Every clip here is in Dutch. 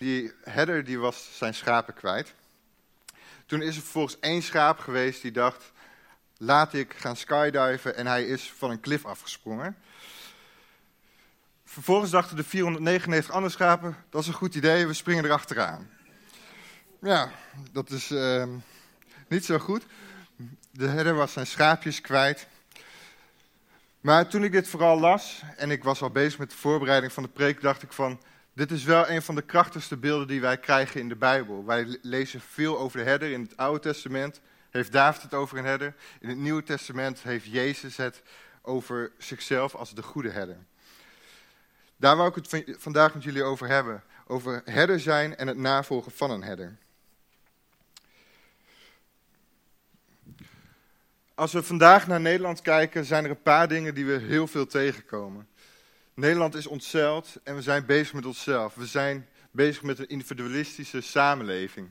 die herder die was zijn schapen kwijt. Toen is er vervolgens één schaap geweest die dacht, laat ik gaan skydiven en hij is van een klif afgesprongen. Vervolgens dachten de 499 andere schapen, dat is een goed idee, we springen erachteraan. Ja, dat is uh, niet zo goed. De herder was zijn schaapjes kwijt. Maar toen ik dit vooral las en ik was al bezig met de voorbereiding van de preek, dacht ik van, dit is wel een van de krachtigste beelden die wij krijgen in de Bijbel. Wij lezen veel over de herder. In het Oude Testament heeft David het over een herder. In het Nieuwe Testament heeft Jezus het over zichzelf als de goede herder. Daar wou ik het vandaag met jullie over hebben. Over herder zijn en het navolgen van een herder. Als we vandaag naar Nederland kijken, zijn er een paar dingen die we heel veel tegenkomen. Nederland is ontzeld en we zijn bezig met onszelf. We zijn bezig met een individualistische samenleving.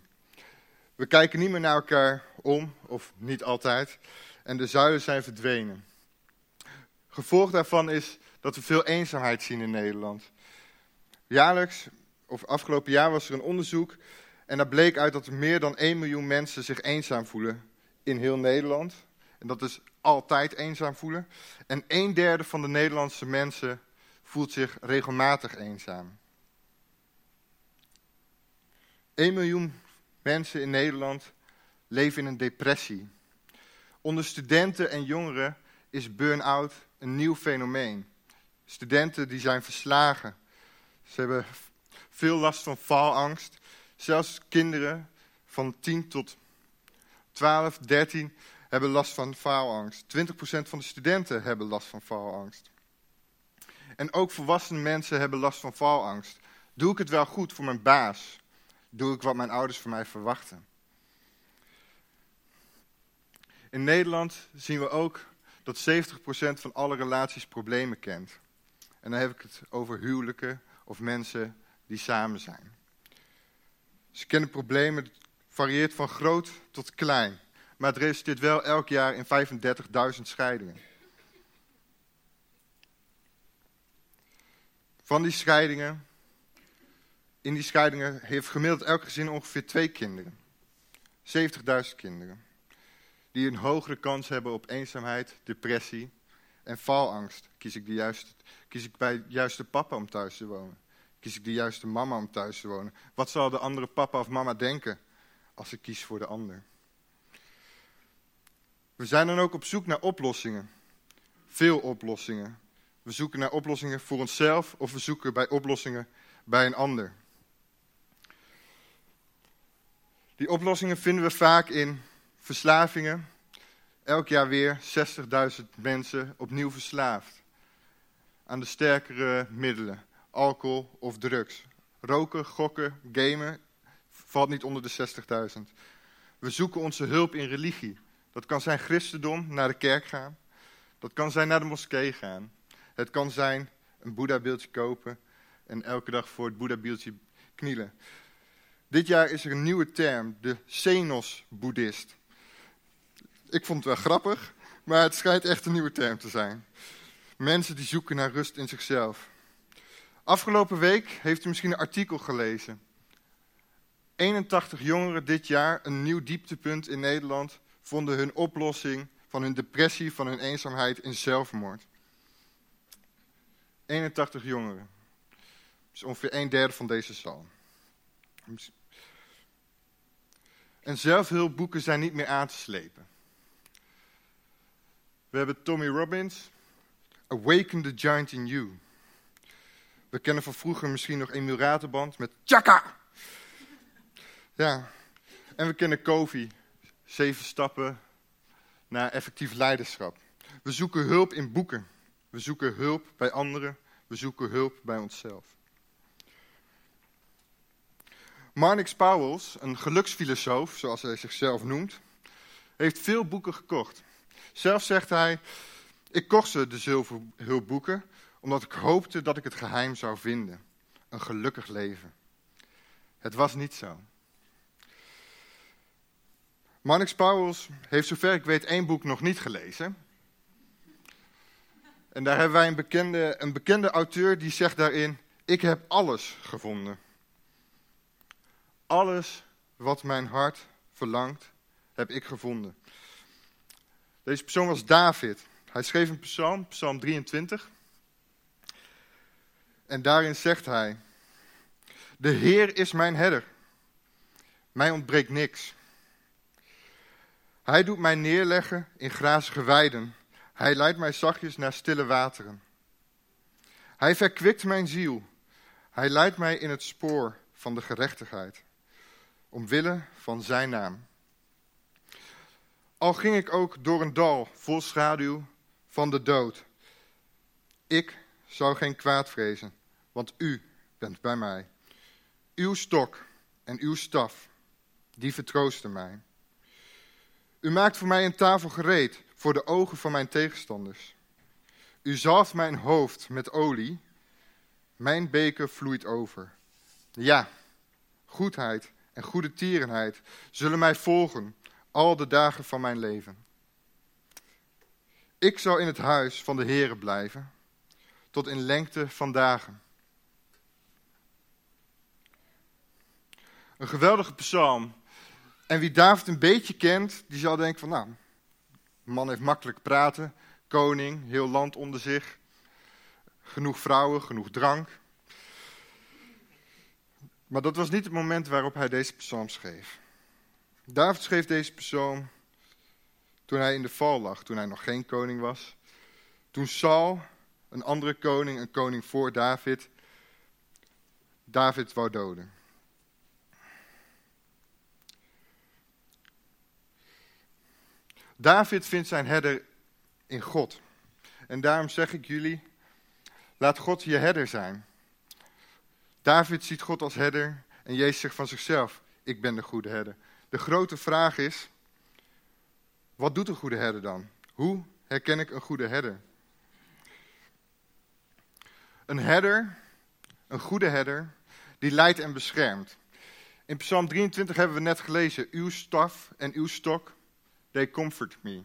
We kijken niet meer naar elkaar om, of niet altijd, en de zuilen zijn verdwenen. Gevolg daarvan is dat we veel eenzaamheid zien in Nederland. Jaarlijks, of afgelopen jaar was er een onderzoek en daar bleek uit dat er meer dan 1 miljoen mensen zich eenzaam voelen in heel Nederland. En dat is altijd eenzaam voelen. En een derde van de Nederlandse mensen voelt zich regelmatig eenzaam. 1 miljoen mensen in Nederland leven in een depressie. Onder studenten en jongeren is burn-out een nieuw fenomeen. Studenten die zijn verslagen. Ze hebben veel last van faalangst. Zelfs kinderen van 10 tot 12, 13 hebben last van faalangst. 20% van de studenten hebben last van faalangst. En ook volwassene mensen hebben last van faalangst. Doe ik het wel goed voor mijn baas? Doe ik wat mijn ouders van mij verwachten? In Nederland zien we ook dat 70% van alle relaties problemen kent. En dan heb ik het over huwelijken of mensen die samen zijn. Ze kennen problemen, het varieert van groot tot klein. Maar het resulteert wel elk jaar in 35.000 scheidingen. Van die scheidingen, in die scheidingen heeft gemiddeld elk gezin ongeveer twee kinderen. 70.000 kinderen. Die een hogere kans hebben op eenzaamheid, depressie en faalangst. Kies ik, de juiste, kies ik bij de juiste papa om thuis te wonen? Kies ik de juiste mama om thuis te wonen? Wat zal de andere papa of mama denken als ik kies voor de ander? We zijn dan ook op zoek naar oplossingen. Veel oplossingen. We zoeken naar oplossingen voor onszelf of we zoeken bij oplossingen bij een ander. Die oplossingen vinden we vaak in verslavingen. Elk jaar weer 60.000 mensen opnieuw verslaafd aan de sterkere middelen, alcohol of drugs. Roken, gokken, gamen valt niet onder de 60.000. We zoeken onze hulp in religie. Dat kan zijn christendom, naar de kerk gaan. Dat kan zijn naar de moskee gaan. Het kan zijn een Boeddha-beeldje kopen en elke dag voor het Boeddha-beeldje knielen. Dit jaar is er een nieuwe term, de Xenos-boeddhist. Ik vond het wel grappig, maar het schijnt echt een nieuwe term te zijn. Mensen die zoeken naar rust in zichzelf. Afgelopen week heeft u misschien een artikel gelezen. 81 jongeren dit jaar, een nieuw dieptepunt in Nederland, vonden hun oplossing van hun depressie, van hun eenzaamheid in zelfmoord. 81 jongeren. Is ongeveer een derde van deze zaal. En zelfhulpboeken zijn niet meer aan te slepen. We hebben Tommy Robbins, Awaken the Giant in You. We kennen van vroeger misschien nog Emil Raterband met Chaka. Ja, en we kennen Kofi, zeven stappen naar effectief leiderschap. We zoeken hulp in boeken. We zoeken hulp bij anderen. We zoeken hulp bij onszelf. Marnix Pauwels, een geluksfilosoof, zoals hij zichzelf noemt, heeft veel boeken gekocht. Zelf zegt hij, ik kocht ze, de zilverhulpboeken, omdat ik hoopte dat ik het geheim zou vinden. Een gelukkig leven. Het was niet zo. Marnix Pauwels heeft zover ik weet één boek nog niet gelezen. En daar hebben wij een bekende, een bekende auteur die zegt daarin, ik heb alles gevonden. Alles wat mijn hart verlangt, heb ik gevonden. Deze persoon was David. Hij schreef een psalm, psalm 23. En daarin zegt hij, de Heer is mijn herder. Mij ontbreekt niks. Hij doet mij neerleggen in grazige weiden. Hij leidt mij zachtjes naar stille wateren. Hij verkwikt mijn ziel. Hij leidt mij in het spoor van de gerechtigheid, omwille van zijn naam. Al ging ik ook door een dal vol schaduw van de dood. Ik zou geen kwaad vrezen, want u bent bij mij. Uw stok en uw staf, die vertroosten mij. U maakt voor mij een tafel gereed voor de ogen van mijn tegenstanders. U zalft mijn hoofd met olie, mijn beker vloeit over. Ja, goedheid en goede tierenheid zullen mij volgen al de dagen van mijn leven. Ik zal in het huis van de Heere blijven, tot in lengte van dagen. Een geweldige psalm. En wie David een beetje kent, die zal denken van, nou, man heeft makkelijk praten, koning, heel land onder zich, genoeg vrouwen, genoeg drank. Maar dat was niet het moment waarop hij deze psalm schreef. David schreef deze psalm toen hij in de val lag, toen hij nog geen koning was. Toen Saul, een andere koning, een koning voor David, David wou doden. David vindt zijn herder in God. En daarom zeg ik jullie, laat God je herder zijn. David ziet God als herder en Jezus zegt van zichzelf, ik ben de goede herder. De grote vraag is, wat doet een goede herder dan? Hoe herken ik een goede herder? Een herder, een goede herder, die leidt en beschermt. In Psalm 23 hebben we net gelezen, uw staf en uw stok, they comfort me.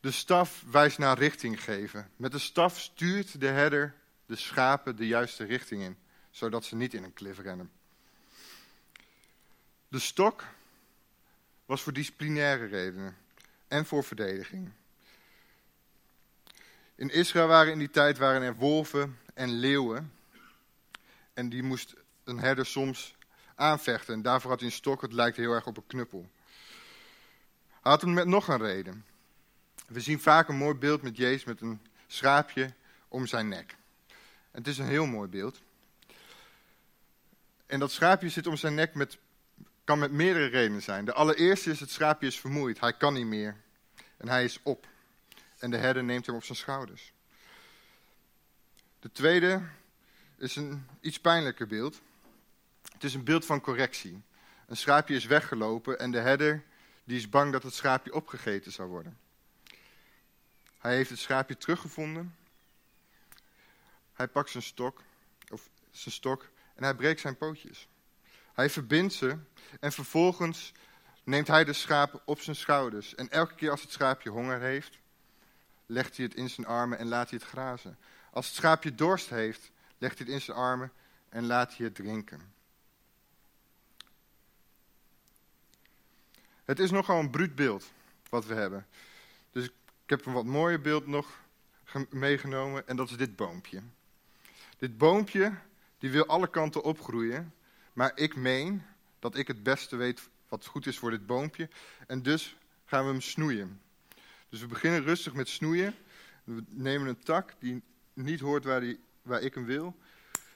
De staf wijst naar richting geven. Met de staf stuurt de herder de schapen de juiste richting in, zodat ze niet in een klif rennen. De stok was voor disciplinaire redenen en voor verdediging. In Israël waren in die tijd waren er wolven en leeuwen. En die moest een herder soms aanvechten. En daarvoor had hij een stok, het lijkt heel erg op een knuppel. Hij had hem met nog een reden. We zien vaak een mooi beeld met Jezus met een schaapje om zijn nek. Het is een heel mooi beeld. En dat schaapje zit om zijn nek met, kan met meerdere redenen zijn. De allereerste is, het schaapje is vermoeid. Hij kan niet meer. En hij is op. En de herder neemt hem op zijn schouders. De tweede is een iets pijnlijker beeld. Het is een beeld van correctie. Een schaapje is weggelopen en de herder die is bang dat het schaapje opgegeten zou worden. Hij heeft het schaapje teruggevonden. Hij pakt zijn stok, of zijn stok en hij breekt zijn pootjes. Hij verbindt ze en vervolgens neemt hij de schaap op zijn schouders. En elke keer als het schaapje honger heeft, legt hij het in zijn armen en laat hij het grazen. Als het schaapje dorst heeft, legt hij het in zijn armen en laat hij het drinken. Het is nogal een bruut beeld wat we hebben. Dus ik heb een wat mooier beeld nog meegenomen en dat is dit boompje. Dit boompje die wil alle kanten opgroeien, maar ik meen dat ik het beste weet wat goed is voor dit boompje en dus gaan we hem snoeien. Dus we beginnen rustig met snoeien. We nemen een tak die niet hoort waar, die, waar ik hem wil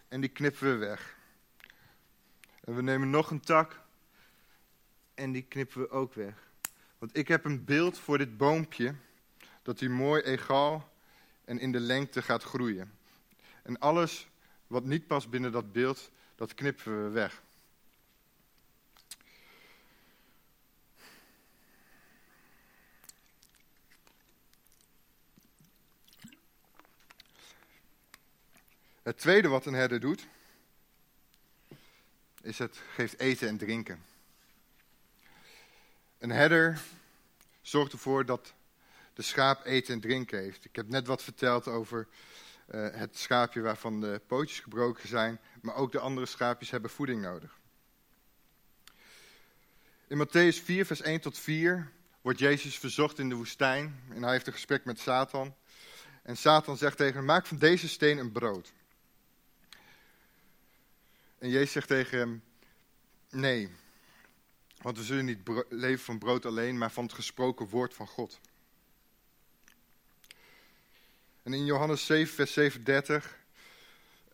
en die knippen we weg. En we nemen nog een tak en die knippen we ook weg. Want ik heb een beeld voor dit boompje dat hij mooi egaal en in de lengte gaat groeien. En alles wat niet past binnen dat beeld, dat knippen we weg. Het tweede wat een herder doet, is het geeft eten en drinken. Een herder zorgt ervoor dat de schaap eten en drinken heeft. Ik heb net wat verteld over eh, het schaapje waarvan de pootjes gebroken zijn, maar ook de andere schaapjes hebben voeding nodig. In Matthäus 4, vers 1 tot 4 wordt Jezus verzocht in de woestijn en hij heeft een gesprek met Satan. En Satan zegt tegen hem, maak van deze steen een brood. En Jezus zegt tegen hem, nee, want we zullen niet leven van brood alleen, maar van het gesproken woord van God. En in Johannes 7, vers 37,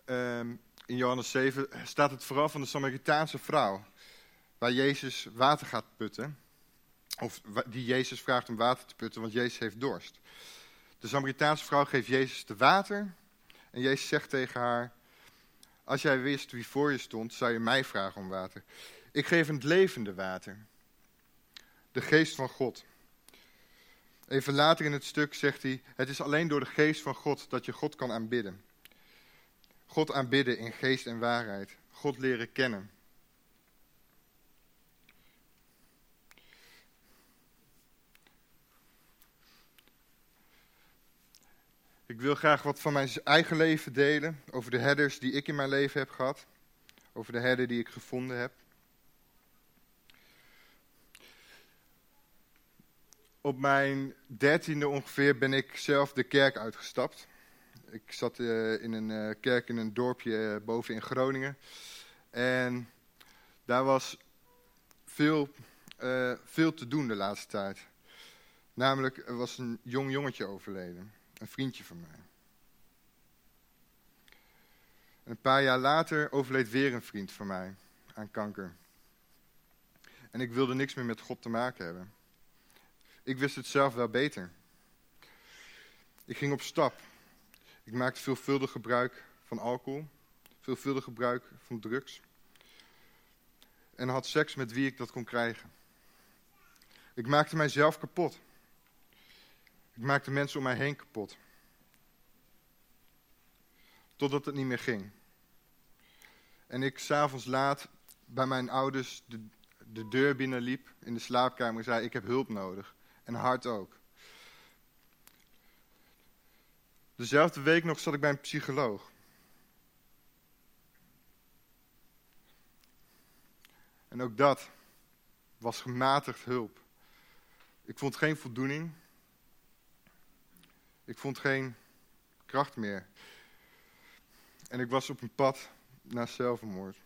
ehm, in Johannes 7 staat het vooral van de Samaritaanse vrouw, waar Jezus water gaat putten. Of die Jezus vraagt om water te putten, want Jezus heeft dorst. De Samaritaanse vrouw geeft Jezus de water. En Jezus zegt tegen haar: Als jij wist wie voor je stond, zou je mij vragen om water. Ik geef het levende water. De geest van God. Even later in het stuk zegt hij: Het is alleen door de geest van God dat je God kan aanbidden. God aanbidden in geest en waarheid. God leren kennen. Ik wil graag wat van mijn eigen leven delen over de herders die ik in mijn leven heb gehad. Over de herder die ik gevonden heb. Op mijn dertiende ongeveer ben ik zelf de kerk uitgestapt. Ik zat uh, in een uh, kerk in een dorpje uh, boven in Groningen. En daar was veel, veel te doen de laatste tijd. Namelijk, er was een jong jongetje overleden. Een vriendje van mij. En een paar jaar later overleed weer een vriend van mij aan kanker. En ik wilde niks meer met God te maken hebben. Ik wist het zelf wel beter. Ik ging op stap. Ik maakte veelvuldig gebruik van alcohol, veelvuldig gebruik van drugs. En had seks met wie ik dat kon krijgen. Ik maakte mijzelf kapot. Ik maakte mensen om mij heen kapot. Totdat het niet meer ging. En ik s'avonds laat bij mijn ouders de, de deur binnenliep in de slaapkamer en zei: Ik heb hulp nodig. En hard ook. Dezelfde week nog zat ik bij een psycholoog. En ook dat was gematigd hulp. Ik vond geen voldoening. Ik vond geen kracht meer. En ik was op een pad naar zelfmoord.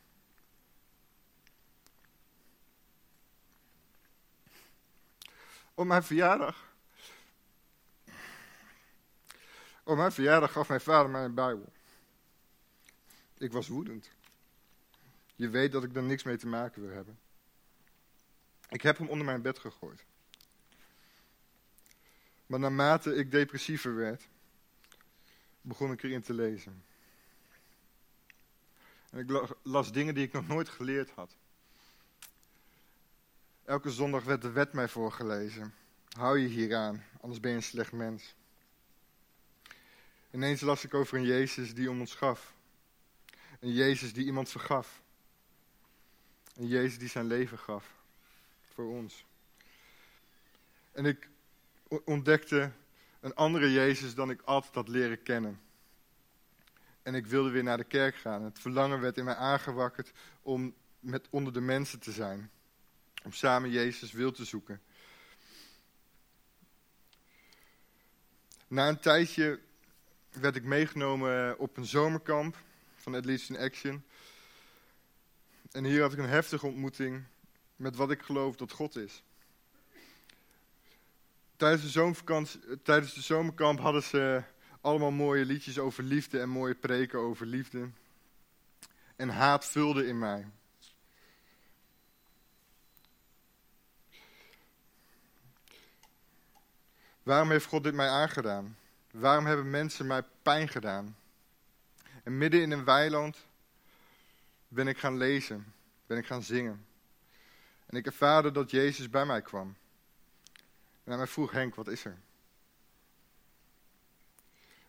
Op mijn verjaardag. Op mijn verjaardag gaf mijn vader mij een Bijbel. Ik was woedend. Je weet dat ik er niks mee te maken wil hebben. Ik heb hem onder mijn bed gegooid. Maar naarmate ik depressiever werd, begon ik erin te lezen. En ik las dingen die ik nog nooit geleerd had. Elke zondag werd de wet mij voorgelezen. Hou je hieraan, anders ben je een slecht mens. Ineens las ik over een Jezus die om ons gaf. Een Jezus die iemand vergaf. Een Jezus die zijn leven gaf. Voor ons. En ik ontdekte een andere Jezus dan ik altijd had leren kennen. En ik wilde weer naar de kerk gaan. Het verlangen werd in mij aangewakkerd om met onder de mensen te zijn. Om samen Jezus wil te zoeken. Na een tijdje werd ik meegenomen op een zomerkamp van At Least in Action. En hier had ik een heftige ontmoeting met wat ik geloof dat God is. Tijdens de, tijdens de zomerkamp hadden ze allemaal mooie liedjes over liefde en mooie preken over liefde. En haat vulde in mij. Waarom heeft God dit mij aangedaan? Waarom hebben mensen mij pijn gedaan? En midden in een weiland ben ik gaan lezen, ben ik gaan zingen. En ik ervaarde dat Jezus bij mij kwam. En hij vroeg, Henk, wat is er?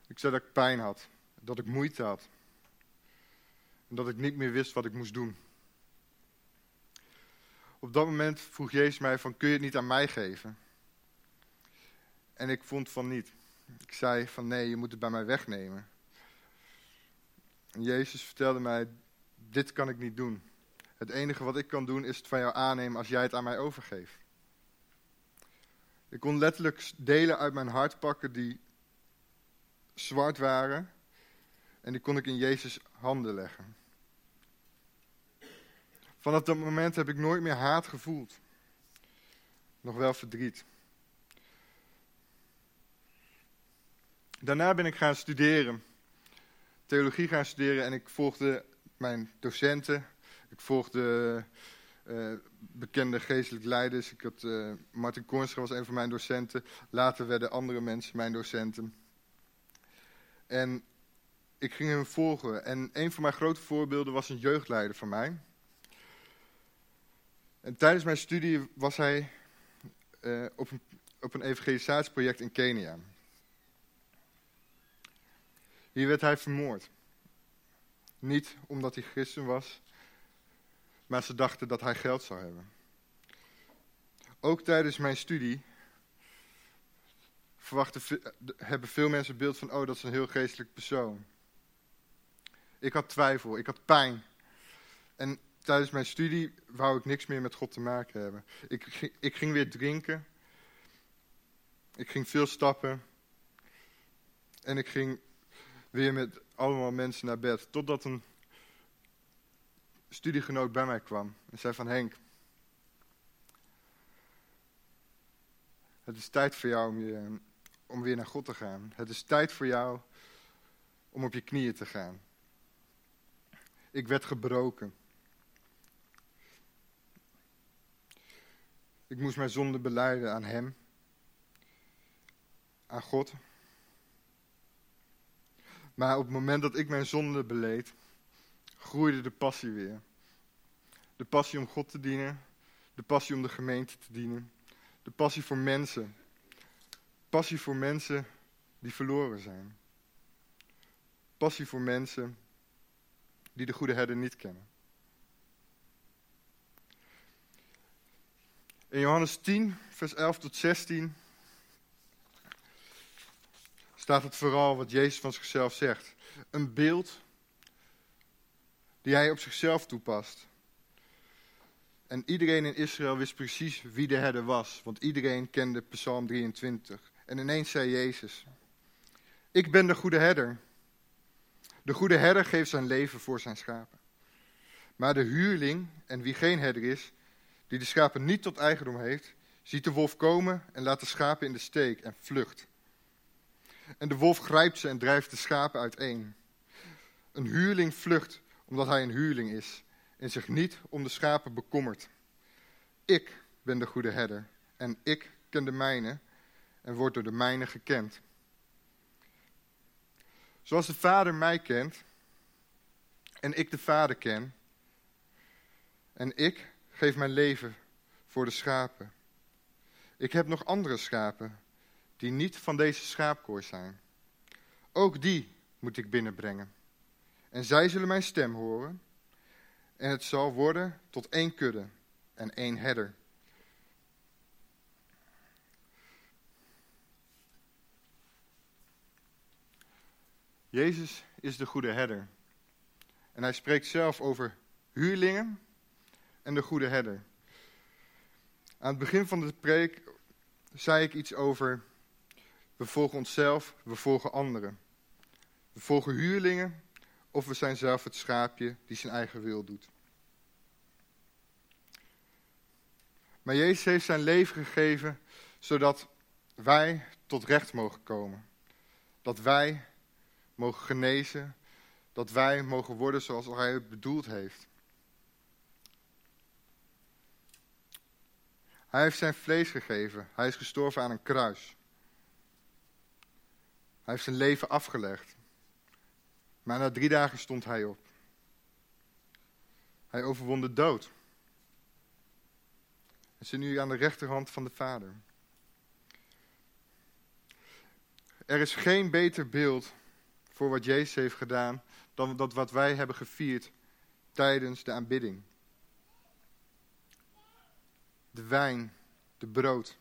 Ik zei dat ik pijn had, dat ik moeite had. En dat ik niet meer wist wat ik moest doen. Op dat moment vroeg Jezus mij van, kun je het niet aan mij geven? En ik vond van niet. Ik zei van nee, je moet het bij mij wegnemen. En Jezus vertelde mij, dit kan ik niet doen. Het enige wat ik kan doen is het van jou aannemen als jij het aan mij overgeeft. Ik kon letterlijk delen uit mijn hart pakken die zwart waren. En die kon ik in Jezus handen leggen. Vanaf dat moment heb ik nooit meer haat gevoeld. Nog wel verdriet. Daarna ben ik gaan studeren. Theologie gaan studeren en ik volgde mijn docenten. Ik volgde uh, bekende geestelijk leiders. Ik had, uh, Martin Kornstra was een van mijn docenten. Later werden andere mensen mijn docenten. En ik ging hem volgen. En een van mijn grote voorbeelden was een jeugdleider van mij. En tijdens mijn studie was hij uh, op, een, op een evangelisatieproject in Kenia. Hier werd hij vermoord. Niet omdat hij christen was, maar ze dachten dat hij geld zou hebben. Ook tijdens mijn studie verwachten, hebben veel mensen beeld van, oh dat is een heel geestelijk persoon. Ik had twijfel, ik had pijn. En tijdens mijn studie wou ik niks meer met God te maken hebben. Ik, ik ging weer drinken. Ik ging veel stappen. En ik ging weer met allemaal mensen naar bed. Totdat een studiegenoot bij mij kwam en zei van Henk, het is tijd voor jou om, je, om weer naar God te gaan. Het is tijd voor jou om op je knieën te gaan. Ik werd gebroken. Ik moest mijn zonde beleiden aan Hem, aan God. Maar op het moment dat ik mijn zonde beleed, groeide de passie weer. De passie om God te dienen, de passie om de gemeente te dienen, de passie voor mensen. Passie voor mensen die verloren zijn. Passie voor mensen die de goede herder niet kennen. In Johannes 10, vers 11 tot 16 staat het vooral wat Jezus van zichzelf zegt. Een beeld die hij op zichzelf toepast. En iedereen in Israël wist precies wie de herder was, want iedereen kende Psalm 23. En ineens zei Jezus, ik ben de goede herder. De goede herder geeft zijn leven voor zijn schapen. Maar de huurling, en wie geen herder is, die de schapen niet tot eigendom heeft, ziet de wolf komen en laat de schapen in de steek en vlucht. En de wolf grijpt ze en drijft de schapen uiteen. Een huurling vlucht omdat hij een huurling is en zich niet om de schapen bekommert. Ik ben de goede herder en ik ken de mijne en word door de mijne gekend. Zoals de Vader mij kent en ik de Vader ken en ik geef mijn leven voor de schapen. Ik heb nog andere schapen die niet van deze schaapkooi zijn. Ook die moet ik binnenbrengen. En zij zullen mijn stem horen. En het zal worden tot één kudde en één herder. Jezus is de goede herder. En hij spreekt zelf over huurlingen en de goede herder. Aan het begin van de preek zei ik iets over we volgen onszelf, we volgen anderen. We volgen huurlingen of we zijn zelf het schaapje die zijn eigen wil doet. Maar Jezus heeft zijn leven gegeven zodat wij tot recht mogen komen. Dat wij mogen genezen, dat wij mogen worden zoals hij het bedoeld heeft. Hij heeft zijn vlees gegeven. Hij is gestorven aan een kruis. Hij heeft zijn leven afgelegd. Maar na drie dagen stond hij op. Hij overwon de dood. En zit nu aan de rechterhand van de Vader. Er is geen beter beeld voor wat Jezus heeft gedaan dan dat wat wij hebben gevierd tijdens de aanbidding. De wijn, de brood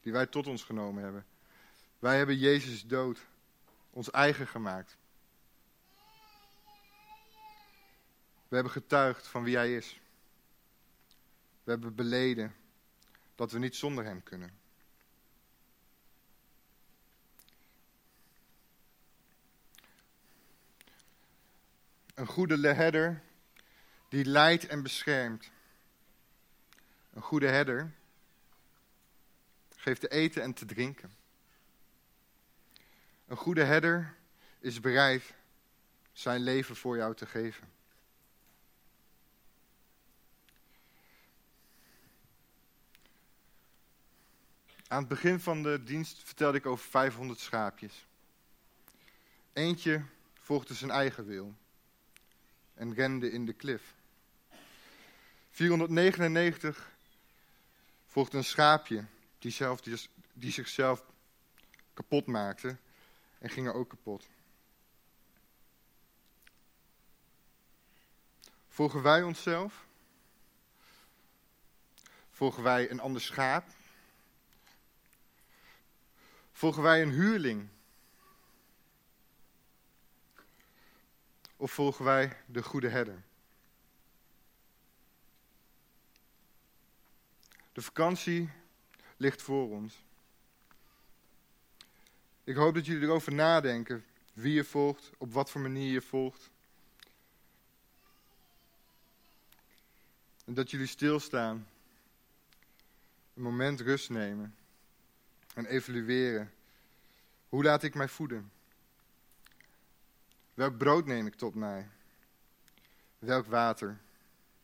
die wij tot ons genomen hebben. Wij hebben Jezus dood ons eigen gemaakt. We hebben getuigd van wie Hij is. We hebben beleden dat we niet zonder Hem kunnen. Een goede herder die leidt en beschermt. Een goede herder geeft te eten en te drinken. Een goede herder is bereid zijn leven voor jou te geven. Aan het begin van de dienst vertelde ik over 500 schaapjes. Eentje volgde zijn eigen wil en rende in de klif. 499 volgde een schaapje die, zelf, die, die zichzelf kapot maakte en gingen ook kapot. Volgen wij onszelf? Volgen wij een ander schaap? Volgen wij een huurling? Of volgen wij de goede herder? De vakantie ligt voor ons. Ik hoop dat jullie erover nadenken wie je volgt, op wat voor manier je volgt. En dat jullie stilstaan, een moment rust nemen en evalueren. Hoe laat ik mij voeden? Welk brood neem ik tot mij? Welk water?